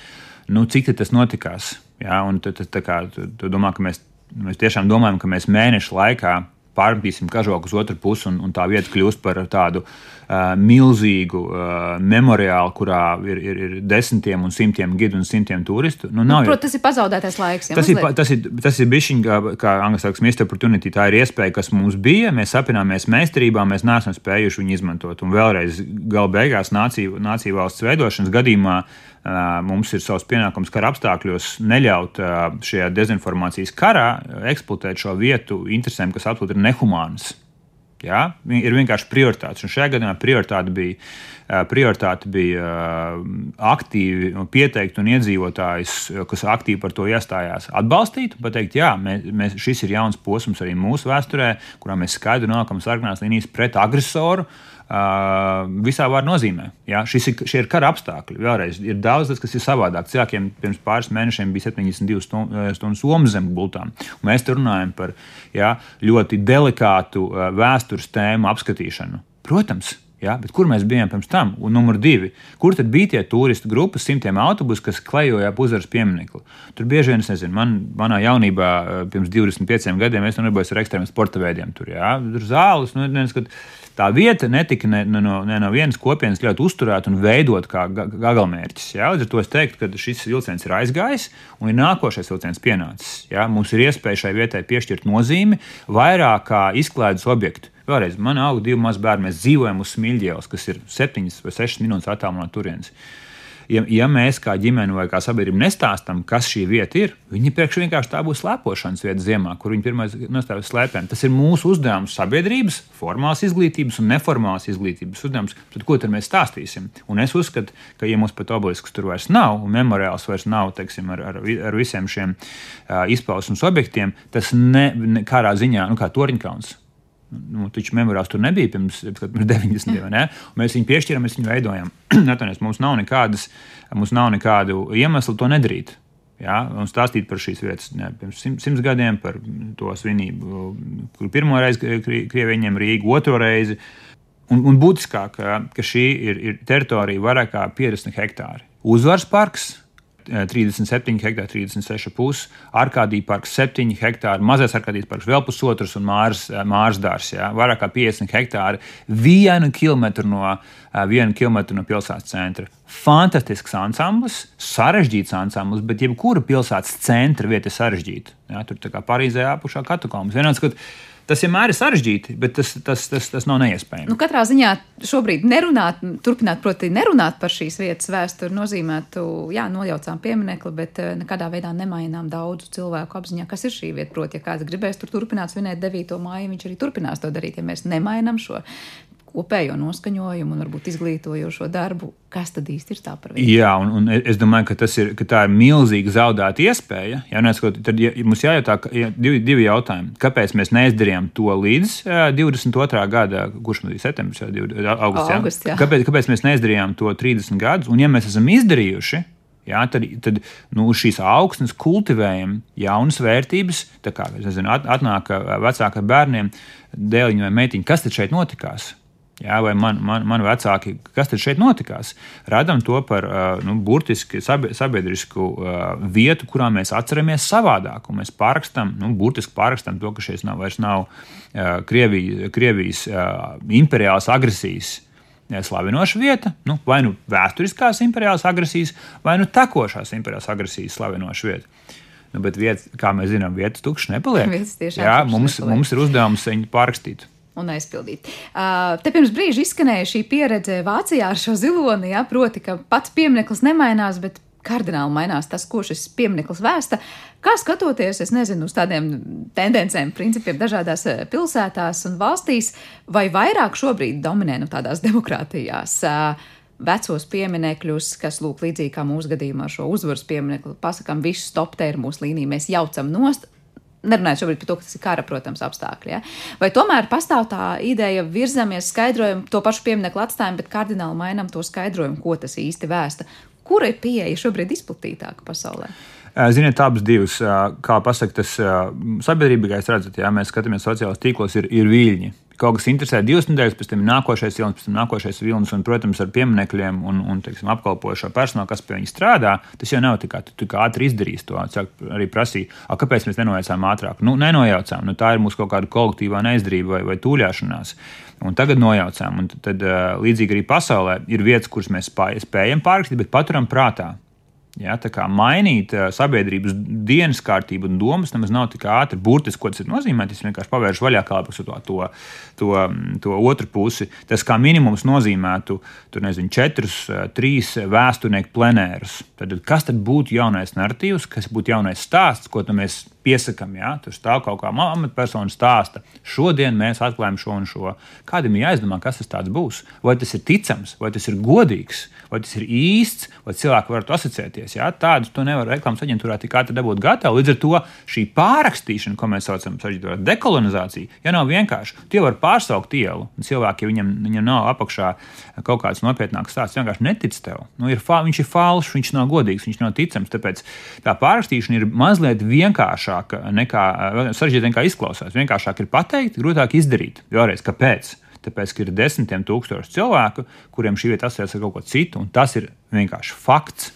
Nu, cik tas notikās? Ja, un tad, kā, tu, tu domā, ka mēs, mēs tiešām domājam, ka mēs mēnešu laikā pārbīsim kažoku uz otru pusi, un, un tā vieta kļūst par tādu uh, milzīgu uh, memoriālu, kurā ir, ir, ir desmitiem un simtiem gidu un simtiem turistu. Nu, nav, nu, Protams, tas ir pazaudētais laiks. Ja, tas, ir, tas ir, tas ir bišķiņ, kā, kā angļu saka, missed opportunity. Tā ir iespēja, kas mums bija. Mēs apzināmies meistarībā, mēs neesam spējuši viņu izmantot. Un vēlreiz, gala beigās, nāciju, nāciju valsts veidošanas gadījumā. Mums ir savs pienākums kara apstākļos neļaut šajā dezinformācijas karā eksploatēt šo vietu interesēm, kas absolūti ir nehumānas. Ja? Ir vienkārši prioritātes. Un šajā gadījumā prioritāte bija, prioritāte bija aktīvi pieteikt un iedzīvotājus, kas aktīvi par to iestājās, atbalstīt pateikt, jā, mēs, mēs, šis ir jauns posms arī mūsu vēsturē, kurā mēs skaidri nonākam sarkanās līnijas pret agresoru. Uh, visā vārdā nozīmē. Ja? Šis ir, šie ir kara apstākļi. Vēlreiz ir daudz, tas, kas ir savādāk. Cilvēkiem pirms pāris mēnešiem bija 72 stundas somas zem gultām. Mēs te runājam par ja, ļoti delikātu vēstures tēmu apskatīšanu. Protams, Ja, kur mēs bijām pirms tam? Un numur divi, kur tad bija tie turistu grupas, simtiem autobusu, kas klejoja ap uzvaras pieminiektu? Tur bieži vien, es nezinu, man, manā jaunībā, pirms 25 gadiem, es nodarbojos ar ekstrēmiem sporta veidiem. Tur, ja, tur zāles, nu, nezinu, tā vieta netika ne, ne, no, ne no vienas kopienas ļoti uzturēta un veidot kā gagalmērķis. Ja? Līdz ar to es teiktu, ka šis vilciens ir aizgājis un ir nākošais vilciens pienācis. Ja? Mums ir iespēja šai vietai piešķirt nozīmi vairāk kā izklaides objektu. Vēlreiz, man auga divi mazi bērni, mēs dzīvojam uz Smilģēlas, kas ir 7 vai 6 minūtes attālumā no turienes ja, ja mēs kā ģimene vai kā sabiedrība nestāstām, kas šī vieta ir, viņi priekš vienkārši tā būs slēpošanas vieta ziemā, kur viņi pirmā nostājas slēpēm. Tas ir mūsu uzdevums sabiedrības, formāls izglītības un neformāls izglītības uzdevums. Tad ko tad mēs stāstīsim? Un es uzskatu, ka, ja mums pat obelisks tur vairs nav, un memoriāls vairs nav teiksim, ar, ar, ar visiem šiem uh, izpausmes objektiem, tas ne, ne kādā ziņā, nu kā Toriņkauns Nu, taču memorāls tur nebija pirms, pirms 90. gadiem. Mēs viņu piešķiram, mēs viņu veidojam. (clears throat) Atvainojiet, mums nav nekādas, mums nav nekādu iemeslu to nedarīt. Ja, un stāstīt par šīs vietas ne, pirms simt, simts gadiem, par to svinību, kur pirmo reizi Krievija ņem Rīgu, otro reizi. Un, un būtiskāk, ka šī ir, ir teritorija vairāk kā 50 hektāri. Uzvaras parks 37 hektāri, 36 puses, Arkādija parks 7 hektāri, mazais Arkādijas parks vēl pusotrs un Mārs, eh, Mārs dārs, jā, vairāk kā 50 hektāri, vienu kilometru no, eh, vienu kilometru no pilsētas centra. Fantastisks ansamblis, sarežģīts ansamblis, bet jebkura pilsētas centra vieta ir sarežģīta. Jā, tur tā kā Parīzē apakšā katakombas. Vienāds, Tas vienmēr ir sarežģīti, bet tas, tas, tas, tas nav neiespējami. Nu, katrā ziņā šobrīd nerunāt, turpināt, proti, nerunāt par šīs vietas vēsturi nozīmētu, jā, nojaucām pieminekli, bet eh, nekādā veidā nemainām daudzu cilvēku apziņā, kas ir šī vieta. Proti, ja kāds gribēs tur turpināt svinēt 9. māju, viņš arī turpinās to darīt. Ja mēs nemainām šo kopējo noskaņojumu un varbūt izglītojošo darbu, kas tad īsti ir tā par viņu? Jā, un, un es domāju, ka, ir, ka tā ir milzīga zaudēta iespēja. Jā, neskot, tad ja, mums jājautā ja, divi, divi jautājumi. Kāpēc mēs neizdarījām to līdz jā, 22. gada, kurš mums bija septembris, jā, augusts, jā? August, jā. Kāpēc, kāpēc mēs neizdarījām to 30 gadus? Un ja mēs esam izdarījuši, Jā, tad tad nu, šīs augsnes kultivējam jaunas vērtības. Kā nezinu, atnāk vecākiem bērniem, dēliņa vai meitiņa, kas tad šeit notikās? Jā, vai man, man, man vecāki, kas tad šeit notikās? Radām to par nu, burtiski sabiedrisku vietu, kurā mēs atceramies savādāk. Mēs pārrakstam, nu, burtiski pārrakstam to, ka šeit nav vairs nav Krievijas, Krievijas imperiālas agresijas slavinoša vieta, nu, vai nu vēsturiskās imperiālās agresijas, vai nu tekošās imperiālās agresijas slavinoša vieta. Nu, bet, vieta, kā mēs zinām, vietas tukšas nepaliek. Jā, mums, nepaliek. mums ir uzdevums viņu pārrakstīt un aizpildīt. Uh, te pirms brīža izskanēja šī pieredze Vācijā ar šo ziloni, ja, proti, ka pats piemineklis nemainās, bet kardināli mainās tas, ko šis piemineklis vēsta. Kā skatoties, es nezinu, uz tādiem tendencēm, principiem dažādās pilsētās un valstīs, vai vairāk šobrīd dominē nu, tādās demokrātijās? Vecos pieminekļus, kas, lūk, līdzīgi kā mūsu gadījumā ar šo uzvaras pieminekli, pasakām, visu stop, te ir mūsu līnija, mēs jaucam nost. Nerunājot šobrīd par to, ka tas ir kara, protams, apstākļi. Ja? Vai tomēr pastāv tā ideja, virzamies, skaidrojam to pašu pieminiektu atstājam, bet kardināli mainām to skaidrojumu, ko tas īsti vēsta. Kura ir pieeja šobrīd izplatītāka pasaulē? Ziniet, abas divas, kā pasakot, tas sabiedrība, kā jūs redzat, ja mēs skatāmies sociālajos tīklos, ir, ir viļņi kaut kas interesē divas nedēļas, pēc tam ir nākošais vilnis, pēc tam nākošais vilnis, un, protams, ar pieminekļiem un, un teiksim, apkalpošo personālu, kas pie viņa strādā, tas jau nav tikai tu, tu kā ātri izdarījis to. Cilvēki arī prasīja, kāpēc mēs nenojaucām ātrāk. Nu, nenojaucām, nu, tā ir mūsu kaut kāda kolektīvā neizdarība vai, vai tūļāšanās. Un tagad nojaucām, un tad līdzīgi arī pasaulē ir vietas, kuras mēs spējam pārrakstīt, bet paturam prātā. Ja, tā kā mainīt uh, sabiedrības dienas kārtību un domas nemaz nav tik ātri. Burtiski, ko tas nozīmē, tas vienkārši pavērš vaļā kāpus to, to, to, to otru pusi. Tas kā minimums nozīmētu tur, nezinu, četrus, uh, trīs vēsturnieku plenērus. Tad, kas tad būtu jaunais narratīvs, kas būtu jaunais stāsts, ko mēs piesakām? Ja? Tur stāv kaut kā amatpersona stāsta. Šodien mēs atklājam šo un šo. Kādam ir jāizdomā, kas tas būs? Vai tas ir ticams, vai tas ir godīgs, vai tas ir īsts, vai cilvēki var to asociēties. Ja? Tādu to nevar reklāmas aģentūrā tik ātri dabūt gatavu. Līdz ar to šī pārrakstīšana, ko mēs saucam par dekolonizāciju, ja nav vienkārši, tie var pārsaukt ielu. Cilvēki, ja viņam, viņam nav apakšā kaut kāds nopietnāks stāsts, vienkārši netic tev. Nu, ir viņš ir falšs, viņš nav godīgs, viņš nav ticams. Tāpēc tā pārrakstīšana ir mazliet vienkāršāka nekā sarežģīta nekā izklausās. Vienkāršāk ir pateikt, grūtāk izdarīt. Vēlreiz, kāpēc? Tāpēc, ka ir desmitiem tūkstoši cilvēku, kuriem šī vieta asociējas ar kaut ko citu, un tas ir vienkārši fakts.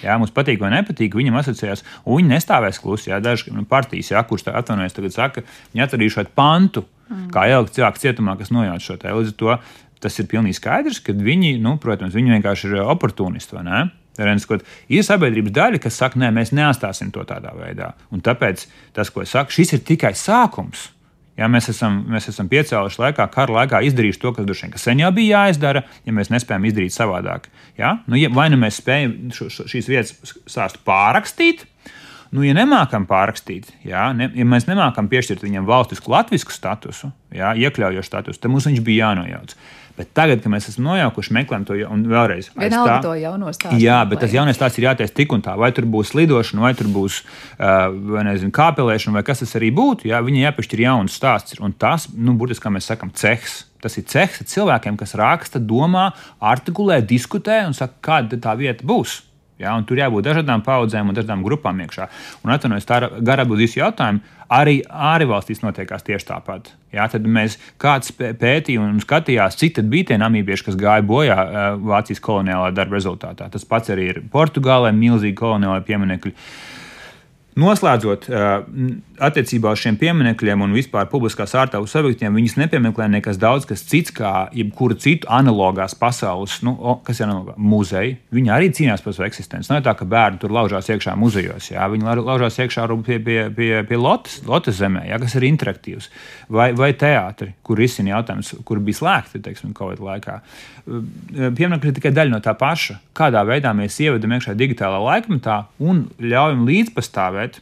Jā, mums patīk vai nepatīk, viņam asociējās, un viņi nestāvēs klusi. Jā, daži nu, partijas, jā, kurš tā atvainojas, tagad saka, viņi atradīja šo pantu, mm. kā ielikt cilvēku cietumā, kas nojauc šo te. Līdz ar to tas ir pilnīgi skaidrs, ka viņi, nu, protams, viņi vienkārši ir oportunisti, vai ne? Renskot, ir sabiedrības daļa, kas saka, nē, mēs neatstāsim to tādā veidā. Un tāpēc tas, ko es saku, šis ir tikai sākums. Ja, mēs, esam, mēs esam piecēluši laikā, kara laikā izdarījuši to, kas droši vien sen jau bija jāizdara, ja mēs nespējam izdarīt savādāk. Ja? Nu, ja, vai nu mēs spējam šo, šo, šīs vietas stāstu pārrakstīt, Nu, ja nemākam pārrakstīt, jā, ne, ja mēs nemākam piešķirt viņam valstisku latviešu statusu, jā, iekļaujošu statusu, tad mums viņš bija jānojauc. Bet tagad, kad mēs esam nojaukuši, meklējam to un vēlreiz. Vienalga to jauno stāstu. Jā, bet tas jaunais stāsts ir jātaisa tik un tā. Vai tur būs lidošana, vai tur būs uh, vai nezinu, kāpelēšana, vai kas tas arī būtu. Jā, viņi jāpiešķir jauns stāsts. Un tas, nu, burtiski, kā mēs sakam, cehs. Tas ir cehs cilvēkiem, kas raksta, domā, artikulē, diskutē un saka, kāda tā vieta būs. Ja, tur jābūt dažādām paudzēm un dažādām grupām iekšā. Un atvainojos, tā gara būs jautājumi. Arī ārvalstīs notiekās tieši tāpat. Ja, tad mēs kāds pētīja un skatījās, cik bija tie namībieši, kas gāja bojā Vācijas koloniālā darba rezultātā. Tas pats arī ir Portugālē, milzīgi koloniālai pieminekļi. Noslēdzot, attiecībā uz šiem pieminekļiem un vispār publiskās ārtavas objektiem, viņas nepiemeklē nekas daudz kas cits, kā jebkura citu analogās pasaules, nu, kas ir analogā, muzeja. Viņi arī cīnās par savu eksistenci. Nav tā, ka bērni tur laužās iekšā muzejos, jā, viņi laužās iekšā pie, pie, pie, pie Lotas, Lotas zemē, jā, kas ir interaktīvs, vai, vai teātri, kur izsina jautājums, kur bija slēgti, teiksim, kaut kādā laikā. Pieminekļi ir tikai daļa no tā paša. Kādā veidā mēs ievedam iekšā digitālā laikmetā un ļaujam līdzpastāvēt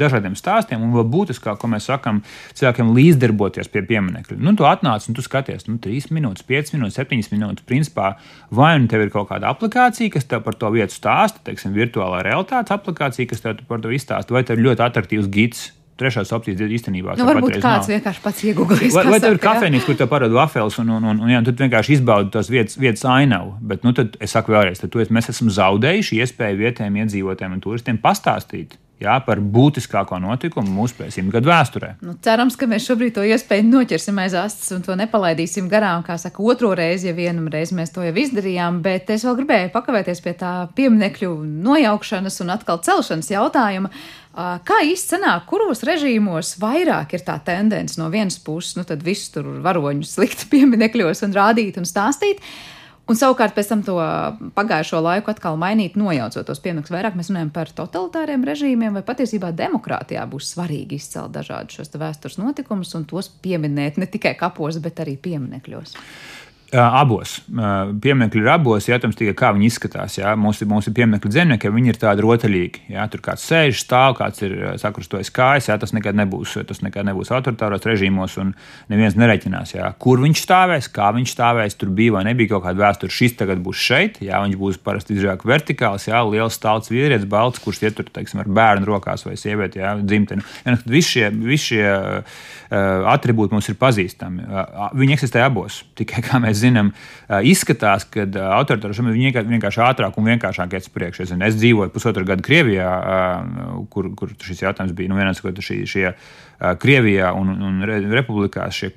dažādiem stāstiem, un vēl būtiskāk, ko mēs sakām, cilvēkiem līdzdarboties pie pieminiekļa. Nu, tu atnāc un tu skaties, nu, 3 minūtes, 5 minūtes, 7 minūtes. Principā, vai nu tev ir kaut kāda aplikācija, kas tev par to vietu stāsta, teiksim, virtuālā realitātes aplikācija, kas tev par to izstāsta, vai tev ir ļoti attraktīvs gids trešās opcijas īstenībā. Nu, varbūt kāds nav. vienkārši pats iegūlīs. Vai, vai tev ir kafejnīca, kur tev parāda wafels, un, un, un, un, jā, tu vienkārši izbaudi tos vietas, vietas ainavu. Bet, nu, tad es saku vēlreiz, tad mēs esam zaudējuši iespēju vietējiem iedzīvotājiem un turistiem pastāstīt jā, par būtiskāko notikumu mūsu simtgadu vēsturē. Nu, cerams, ka mēs šobrīd to iespēju noķersim aiz astes un to nepalaidīsim garām. Kā saka, otro reizi, ja vienu reizi mēs to jau izdarījām, bet es vēl gribēju pakavēties pie tā pieminiekļu nojaukšanas un atkal celšanas jautājuma. Kā sanāk, kuros režīmos vairāk ir tā tendence no vienas puses, nu tad visus tur varoņus likt (laughs) pieminekļos un rādīt un stāstīt, Un savukārt pēc tam to pagājušo laiku atkal mainīt, nojaucot tos piemērus. Vairāk mēs runājam par totalitāriem režīmiem, vai patiesībā demokrātijā būs svarīgi izcelt dažādus šos vēstures notikumus un tos pieminēt ne tikai kapos, bet arī pieminekļos. Abos. Pieminiekļi ir abos, jautājums tikai kā viņi izskatās. Jā. Mums, ir, mums ir pieminiekļi zemnieki, viņi ir tādi rotaļīgi. Jā. Tur kāds sēž, stāv, kāds ir sakrustojas kājas. Jā. Tas nekad nebūs, tas nekad nebūs autoritāros režīmos, un neviens nereiķinās, jā. kur viņš stāvēs, kā viņš stāvēs. Tur bija vai nebija kaut kāda vēsture. Šis tagad būs šeit, jā. viņš būs parasti drīzāk vertikāls, jā. liels stāsts vīrietis, balts, kurš iet tur teiksim, ar bērnu rokās vai sievieti, jā, dzimteni. Ja, visi šie, visi šie uh, attribūti mums ir pazīstami. Uh, viņi eksistē abos. Tikai kā mēs mēs zinām, izskatās, ka autoritāra šobrīd vienkārši ātrāk un vienkāršāk iet uz priekšu. Es, es dzīvoju pusotru gadu Krievijā, kur, kur šis jautājums bija nu, viens, ko šie, šie Krievijā un, un Republikās šie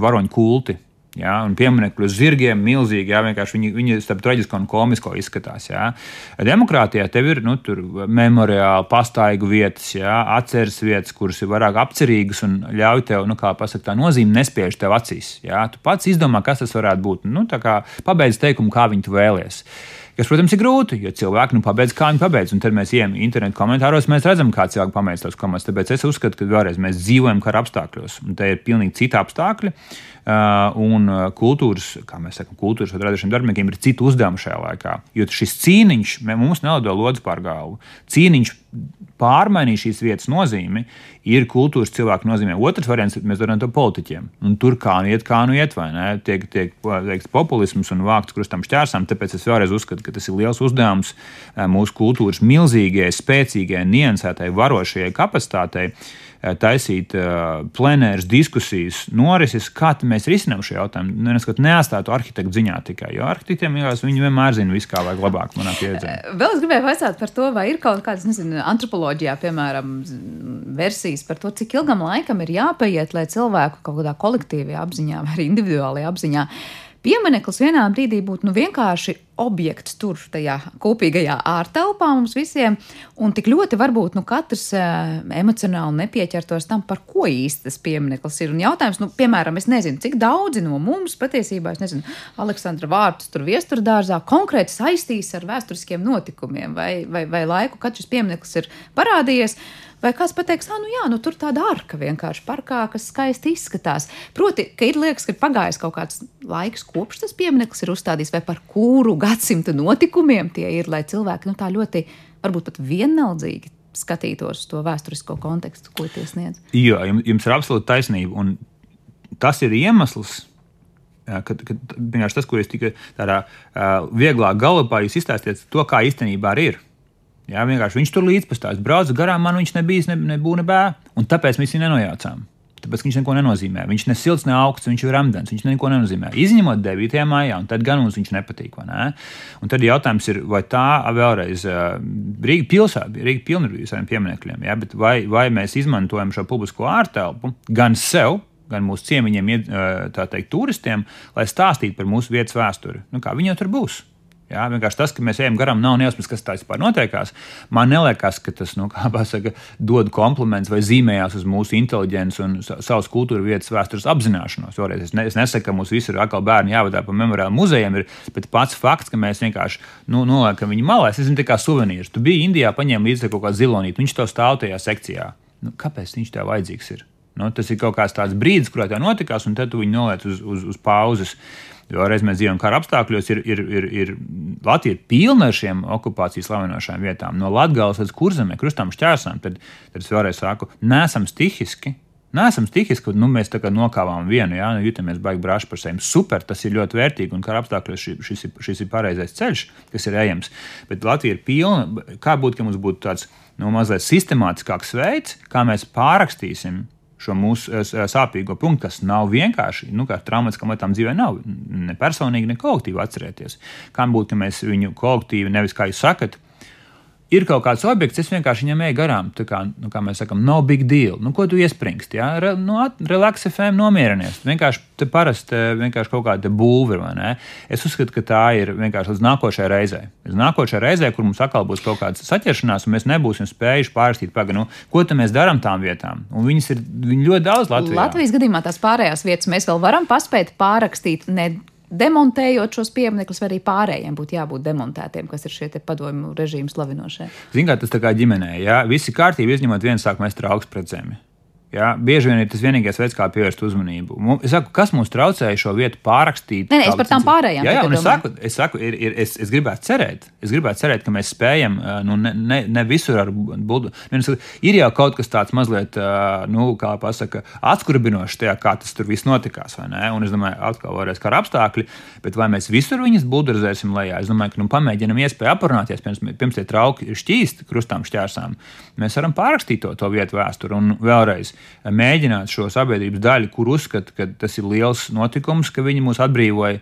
varoņu kulti Ja, un pieminiektu zirgiem, milzīgi. Ja, viņi viņi starp traģisko un komisko izskatās. Ja. Demokrātijā tev ir nu, memoriāli, pastaigu vietas, ja, atceres vietas, kuras ir vairāk apcerīgas un ļauj tev, nu, kā pasakā, tā nozīme nespiež tev acīs. Ja. Tu pats izdomā, kas tas varētu būt. Nu, pabeidz teikumu, kā viņi to vēlēsies. Kas, protams, ir grūti, jo cilvēki nu, pabeidz, kā viņi pabeidz. Un tad mēs ejam internetu komentāros, mēs redzam, kā cilvēki pabeidz tos komentāros. Tāpēc es uzskatu, ka vēlreiz mēs dzīvojam kara apstākļos, un te ir pilnīgi citi apstākļi. Un kultūras, kā mēs sakām, kultūras vai radošiem darbiniekiem ir citi uzdevumi šajā laikā. Jo šis cīniņš mums nelido lodzi pār galvu. Cīniņš pārmainīja šīs vietas nozīmi, ir kultūras cilvēku nozīmē. Otrs variants ir, mēs darām to politiķiem. Un tur kā nu iet, kā nu iet, vai ne? Tiek, tiek veikts populisms un vākts krustam šķērsām. Tāpēc es vēlreiz uzskatu, ka tas ir liels uzdevums uh, mūsu kultūras milzīgajai, spēcīgajai, niansētai, varošajai kapacitātei Eh, taisīt uh, plenēras diskusijas, norises, kā mēs risinām šo jautājumu. Neskot, neatstātu arhitektu ziņā tikai, jo arhitektiem jāsaka, viņi vienmēr zina visu, kā vajag labāk manā pieredzē. Eh, vēl es gribēju vaicāt par to, vai ir kaut kādas, nezinu, antropoloģijā, piemēram, versijas par to, cik ilgam laikam ir jāpaiet, lai cilvēku kaut kādā kolektīvajā apziņā vai individuālajā apziņā Piemineklis vienā brīdī būtu nu, vienkārši objekts tur, tajā kopīgajā ārtelpā mums visiem, un tik ļoti varbūt nu, katrs uh, emocionāli nepieķertos tam, par ko īsti tas piemineklis ir. Un jautājums, nu, piemēram, es nezinu, cik daudzi no mums patiesībā, es nezinu, Aleksandra vārtus tur viesturdārzā konkrēti saistīs ar vēsturiskiem notikumiem vai, vai, vai laiku, kad šis piemineklis ir parādījies. Vai kāds pateiks, ah, nu jā, nu tur tāda arka vienkārši parkā, kas skaisti izskatās. Proti, ka ir liekas, ka ir pagājis kaut kāds laiks, kopš tas piemineklis ir uzstādīts, vai par kuru gadsimtu notikumiem tie ir, lai cilvēki nu, tā ļoti, varbūt pat vienaldzīgi skatītos to vēsturisko kontekstu, ko tie sniedz. Jā, jums ir absolūti taisnība. Un tas ir iemesls, kad, kad tas, ko jūs tikai tādā uh, vieglā galvā izstāstījāt, to kā īstenībā ir. Jā, vienkārši viņš tur līdzpastāv. Braucu garām, man viņš nebija, ne, nebūna bē, un tāpēc mēs viņu nenojaucām. Tāpēc viņš neko nenozīmē. Viņš ne silts, ne augsts, viņš ir rāmdens. Viņš neko nenozīmē. Izņemot 9. maijā, un tad gan mums viņš nepatīk. Ne? Un tad jautājums ir, vai tā vēlreiz Rīga pilsēta, Rīga pilna ar visiem pieminekļiem, ja? vai, vai mēs izmantojam šo publisko ārtelpu gan sev, gan mūsu ciemiņiem, tā teikt, turistiem, lai stāstītu par mūsu vietas vēsturi. Nu, kā viņi jau tur būs? Jā, vienkārši tas, ka mēs ejam garām, nav nejausmas, kas tā vispār notiekās. Man liekas, ka tas nu, (laughs) pasaka, dod kompliments vai zīmējās uz mūsu inteliģenci un savas kultūras vietas vēstures apzināšanos. Vēlreiz, es, ne, es nesaku, ka mums visur atkal bērni jāvadā pa memoriālu muzejiem, ir, bet pats fakts, ka mēs vienkārši nu, noliekam viņu malā, es zinu, kā suvenīrs. Tu biji Indijā, paņēmi līdzi kaut kādu zilonīti, viņš to stāv tajā sekcijā. Nu, kāpēc viņš tev vajadzīgs ir? Nu, tas ir kaut kāds tāds brīdis, kurā tā notikās, un tad tu viņu noliec uz, uz, uz pauzes. Jo reiz mēs dzīvojam kara apstākļos, ir, ir, ir, ir Latvija pilna ar šiem okupācijas slavinošām vietām, no Latvijas līdz kurzemē, krustām šķērsām. Tad, tad es vēlreiz saku, nesam stihiski. Nesam stihiski, ka nu, mēs tā kā nokāvām vienu, jā, nu, jutamies baigi brāļi par sevi. Super, tas ir ļoti vērtīgi, un kara apstākļos šis, šis, ir, šis ir pareizais ceļš, kas ir ejams. Bet Latvija ir pilna, kā būtu, ka mums būtu tāds nu, mazliet sistemātiskāks veids, kā mēs pārrakstīsim šo mūsu eh, sāpīgo punktu, kas nav vienkārši, nu, kā traumatiskam lietām dzīvē nav ne personīgi, ne kolektīvi atcerēties. Kā būtu, ka mēs viņu kolektīvi, nevis kā jūs sakat, ir kaut kāds objekts, es vienkārši viņam eju garām. Tā kā, nu, kā mēs sakām, no big deal. Nu, ko tu iespringsti? Ja? Re, nu, relax, FM, nomierinies. Vienkārši te parasti vienkārši kaut kāda būve, vai ne? Es uzskatu, ka tā ir vienkārši līdz nākošajai reizei. Līdz nākošajai reizei, kur mums atkal būs kaut kāda saķeršanās, un mēs nebūsim spējuši pārrakstīt, pagaidi, nu, ko mēs darām tām vietām. Un viņas ir viņi ļoti daudz Latvijā. Latvijas gadījumā tās pārējās vietas mēs vēl varam paspēt pārrakstīt ne demontējot šos pieminekļus, vai arī pārējiem būtu jābūt demontētiem, kas ir šie padomju režīmu slavinošie. Kā tas tā kā ģimenē, ja visi kārtībā izņemot vienu sāk mest trauks pret zemi. Jā, bieži vien ir tas vienīgais veids, kā pievērst uzmanību. Es saku, kas mums traucēja šo vietu pārrakstīt? Nē, nē es par tām pārējām. Jā, jā es saku, es, saku ir, ir, es, es gribētu cerēt, es gribētu cerēt, ka mēs spējam, nu, ne, ne, ne visur ar buldu. Nu, ir jau kaut kas tāds mazliet, nu, kā pasaka, atskurbinošs tajā, kā tas tur viss notikās? Un es domāju, atkal varēs kā apstākļi, bet vai mēs visur viņus buldorizēsim lejā? Es domāju, ka, nu, pamēģinam iespēju aprunāties, pirms, pirms tie trauki ir šķīsti krustām šķērsām. Mēs varam pārrakstīt to, to vietu vēsturi un vēlreiz mēģināt šo sabiedrības daļu, kur uzskata, ka tas ir liels notikums, ka viņi mūs atbrīvoja.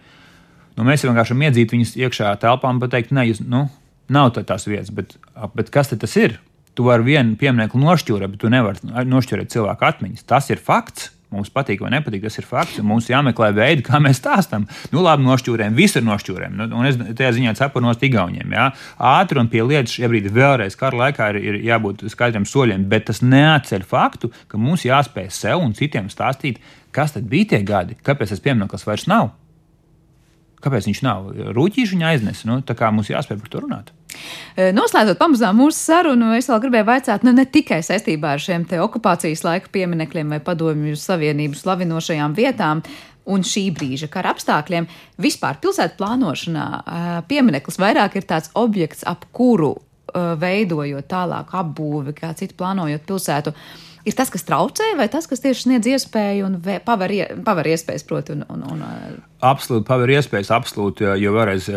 Nu, mēs vienkārši iedzīt viņus iekšā telpā un pateikt, ne, jūs, nu, nav tā tās vietas, bet, bet kas tas ir? Tu vari vienu pieminiektu nošķūrēt, bet tu nevari nošķūrēt cilvēku atmiņas. Tas ir fakts. Mums patīk vai nepatīk, tas ir fakts. Mums jāmeklē veidi, kā mēs stāstām. Nu, labi, nošķūrēm, visur nošķūrēm. Nu, un es tajā ziņā cepu no Igauniem. Jā. Ātri un pie lietas šī brīdī vēlreiz kara laikā ir, ir jābūt skaidriem soļiem, bet tas neatceļ faktu, ka mums jāspēj sev un citiem stāstīt, kas tad bija tie gadi, kāpēc tas piemineklis vairs nav. Kāpēc viņš nav? Rūtīši viņa aiznesa. Nu, tā kā mums jāspēj par to runāt. Noslēdzot pamazām mūsu sarunu, es vēl gribēju jautāt, nu, ne tikai saistībā ar šiem okupācijas laika pieminekļiem vai padomju savienību slavinošajām vietām. Un šī brīža kara apstākļiem vispār pilsētu plānošanā piemineklis vairāk ir tāds objekts, ap kuru veidojot tālāk apbūvi, kā citu plānojot pilsētu. Uh, ir tas, kas traucē, vai tas, kas tieši sniedz iespēju un paver, paver iespējas, proti, un, un, un Absolūti, paver iespējas, absolūti, jo vēlreiz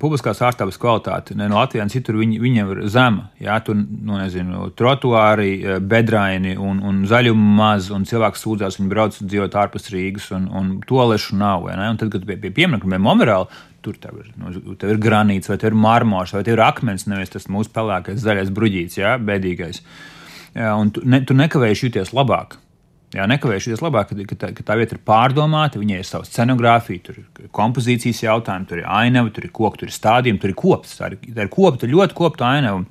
publiskās ārstības kvalitāte ne no Latvijas citur viņi, viņiem ir zema. Jā, tur, nu, nezinu, trotuāri, bedraini un, un zaļuma maz, un cilvēks sūdzās, viņi brauc dzīvot ārpus Rīgas, un, un tolešu nav. Un tad, kad pie, pie pieminiekta, pie Momerāla, tur tev ir, nu, tev ir granīts, vai tev ir marmors, vai tev ir akmens, nevis tas mūsu pelēkais zaļais bruģīts, jā, bēdīgais. Uh, jā, un tu, ne, tu nekavēji jūties labāk. Jā, nekavējuši jūties labāk, ka, tā, ka tā vieta ir pārdomāta, viņai ir sava scenogrāfija, tur ir kompozīcijas jautājumi, tur ir ainava, tur ir koks, tur ir stādījumi, tur ir kops. Tā ir, tā ir kopta, ļoti kopta ainava.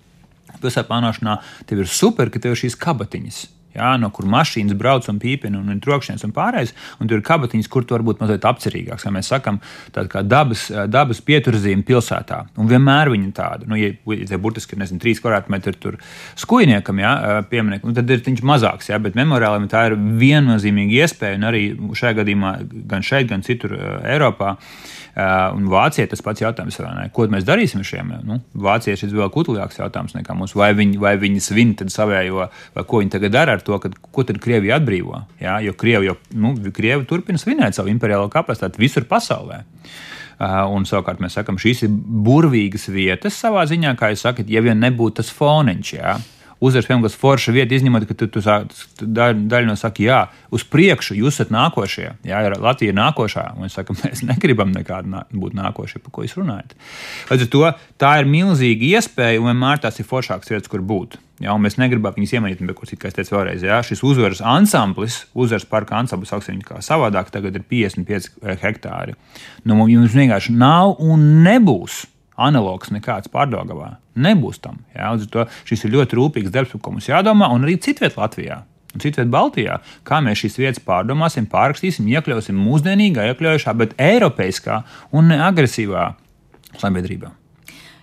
Pilsētā plānošanā tev ir super, ka tev ir šīs kabatiņas jā, no kur mašīnas brauc un pīpina un, un trokšņies un pārējais. Un tur ir kabatiņas, kur tu vari būt mazliet apcerīgāks, kā mēs sakām, tāda kā dabas, dabas pieturzīme pilsētā. Un vienmēr viņa tāda, nu, ja, ja burtiski ir, nezinu, trīs kvadrātmetri tur skujniekam, jā, pieminiekam, nu, tad ir viņš mazāks, jā, bet memoriālam tā ir viennozīmīga iespēja, un arī šajā gadījumā gan šeit, gan citur Eiropā. Uh, un Vācijai tas pats jautājums, ko mēs darīsim ar šiem? Nu, Vācijai šis vēl kutelīgāks jautājums nekā mums. Vai viņi, vai viņi svin savējo, vai ko viņi tagad dara ar to, ka, ko tad Krievija atbrīvo? Jā, jo Krievi, jo, nu, Krievi turpina svinēt savu imperiālo kapacitāti visur pasaulē. Uh, un savukārt mēs sakām, šīs ir burvīgas vietas savā ziņā, kā jūs sakat, ja vien nebūtu tas foniņš. Jā uzvaras piemēram, forša vieta, izņemot, ka tu, tu, tu daļa no saka, jā, uz priekšu jūs esat nākošie. Jā, Latvija ir nākošā, un es saku, mēs negribam nekādu nā, būt nākošie, par ko jūs runājat. Līdz ar to tā ir milzīga iespēja, un vienmēr tās ir foršākas vietas, kur būt. Jā, mēs negribam viņus iemanīt, bet, kā es teicu, vēlreiz, jā, šis uzvaras ansamblis, uzvaras parka ansamblis, sauksim viņu kā savādāk, tagad ir 55 hektāri. Nu, jums vienkārši nav un nebūs analogs nekāds pārdagavā. Nebūs tam. Jā, šis ir ļoti rūpīgs darbs, par ko mums jādomā, un arī citviet Latvijā. Un citviet Baltijā, kā mēs šīs vietas pārdomāsim, pārrakstīsim, iekļausim mūsdienīgā, iekļaujošā, bet eiropeiskā un agresīvā sabiedrībā.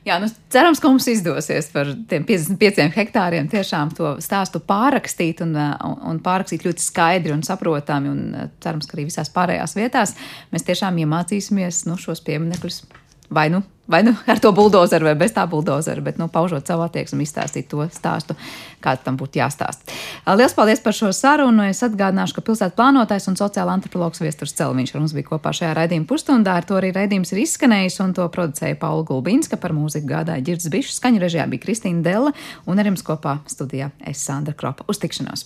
Jā, nu, cerams, ka mums izdosies par tiem 55 hektāriem tiešām to stāstu pārrakstīt un, un, un pārrakstīt ļoti skaidri un saprotami. Un cerams, ka arī visās pārējās vietās mēs tiešām iemācīsimies nu, šos pieminekļus vai nu, vai nu ar to buldozeru, vai bez tā buldozera, bet nu, paužot savu attieksmi, izstāstīt to stāstu, kāds tam būtu jāstāsta. Lielas paldies par šo sarunu. Es atgādināšu, ka pilsētas plānotājs un sociāla antropologs Viesturs Celviņš ar mums bija kopā šajā raidījuma pusstundā. Ar to arī raidījums ir izskanējis, un to producēja Paula Gulbinska. Par mūziku gādāja Girds Bišs, skaņu režijā bija Kristīna Della, un ar jums kopā studijā es Sandra Kropa. Uz tikšanos!